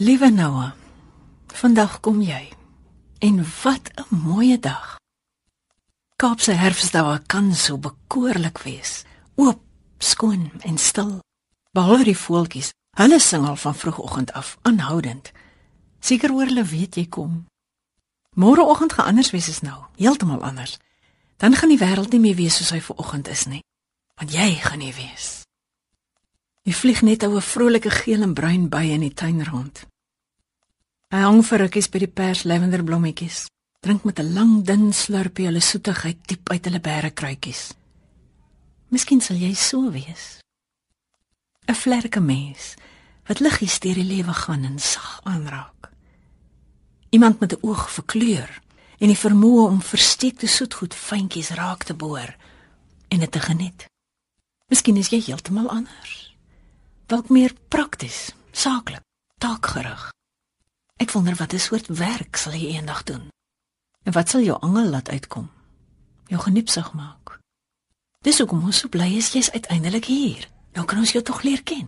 Liewe Noah, vandag kom jy. En wat 'n mooie dag. Kaapse herfsdae kan so bekoorlik wees. Oop, skoon en stil. Behalwe die voeltjies, hulle sing al van vroegoggend af, aanhoudend. Seker oor hulle weet jy kom. Môreoggend gaan anders wees as nou, heeltemal anders. Dan gaan die wêreld nie meer wees soos hy vanoggend is nie, want jy gaan nie wees. Jy vlieg net oor 'n vrolike geel en bruin by in die tuin rond. Hy hang vir rukkies by die pers lavenderblommetjies, drink met 'n lang dun slurpie hulle soetigheid diep uit hulle berekruitjies. Miskien sal jy so wees. 'n Vlerke mens wat liggies deur die lewe gaan en sag aanraak. Iemand met 'n oog vir kleur en die vermoë om versteekte soetgoed fyntjies raak te boor en dit te geniet. Miskien is jy heeltemal anders. Dalk meer prakties, saaklik, taakgerig. Ek wonder wat 'n soort werk sal jy eendag doen? En wat sal jou angel laat uitkom? Jou geniepsig maak. Dis hoekom ons so bly is jy's uiteindelik hier. Nou kan ons jou tog leer ken.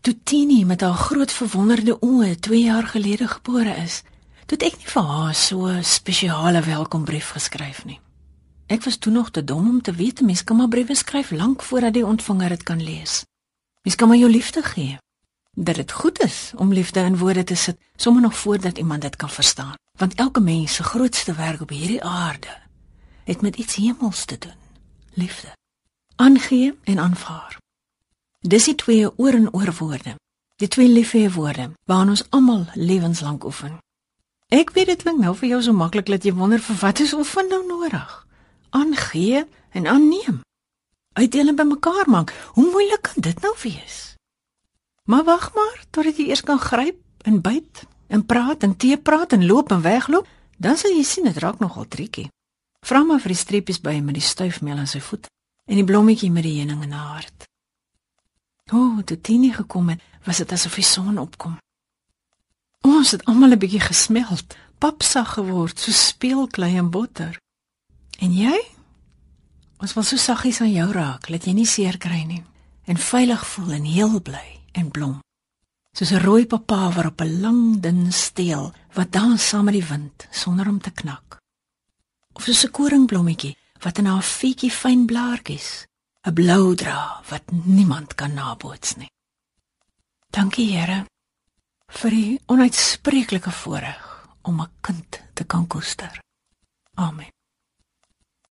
Toe Tini met haar groot verwonderde oë 2 jaar gelede gebore is, het ek nie vir haar so 'n spesiale welkombrief geskryf nie. Ek was toe nog te dom om te weet mens kan maar briewe skryf lank voordat die ontvanger dit kan lees. Mens kan maar jou liefde gee. Dat dit goed is om liefde in woorde te sit sommer nog voordat iemand dit kan verstaan. Want elke mens se grootste werk op hierdie aarde het met iets hemels te doen. Liefde. Aangee en aanvaar. Dis die twee oor en oor woorde. Die twee liefde woorde waaraan ons almal lewenslank oefen. Ek weet dit klink nou vir jou so maklik dat jy wonder vir wat is oefen nou nodig? Aangee en aanneem uitdeel en bymekaar maak hoe moeilik kan dit nou wees Maar wag maar totdat jy eers kan gryp en byt en praat en tee praat en loop en wegloop, dan sal jy sien dit raak nogal triekie. Vra maar vir die streepies by met die stuifmeel aan sy voet en die blommetjie met die heuning in haar hart. O, oh, toe Tini gekom het, was dit asof die son opkom. Ons het almal 'n bietjie gesmeld, papsag geword, so speelklei en botter. En jy? Ons wil so saggies aan jou raak, laat jy nie seer kry nie en veilig voel en heel bly en blom. Soos 'n rooi papawer op 'n lang dun steel wat dans saam met die wind sonder om te knak. Of soos 'n koringblommetjie wat in haar fietjie fyn blaartjies 'n blou dra wat niemand kan naboots nie. Dankie Here vir die onuitspreeklike voorreg om 'n kind te kan koester. Amen.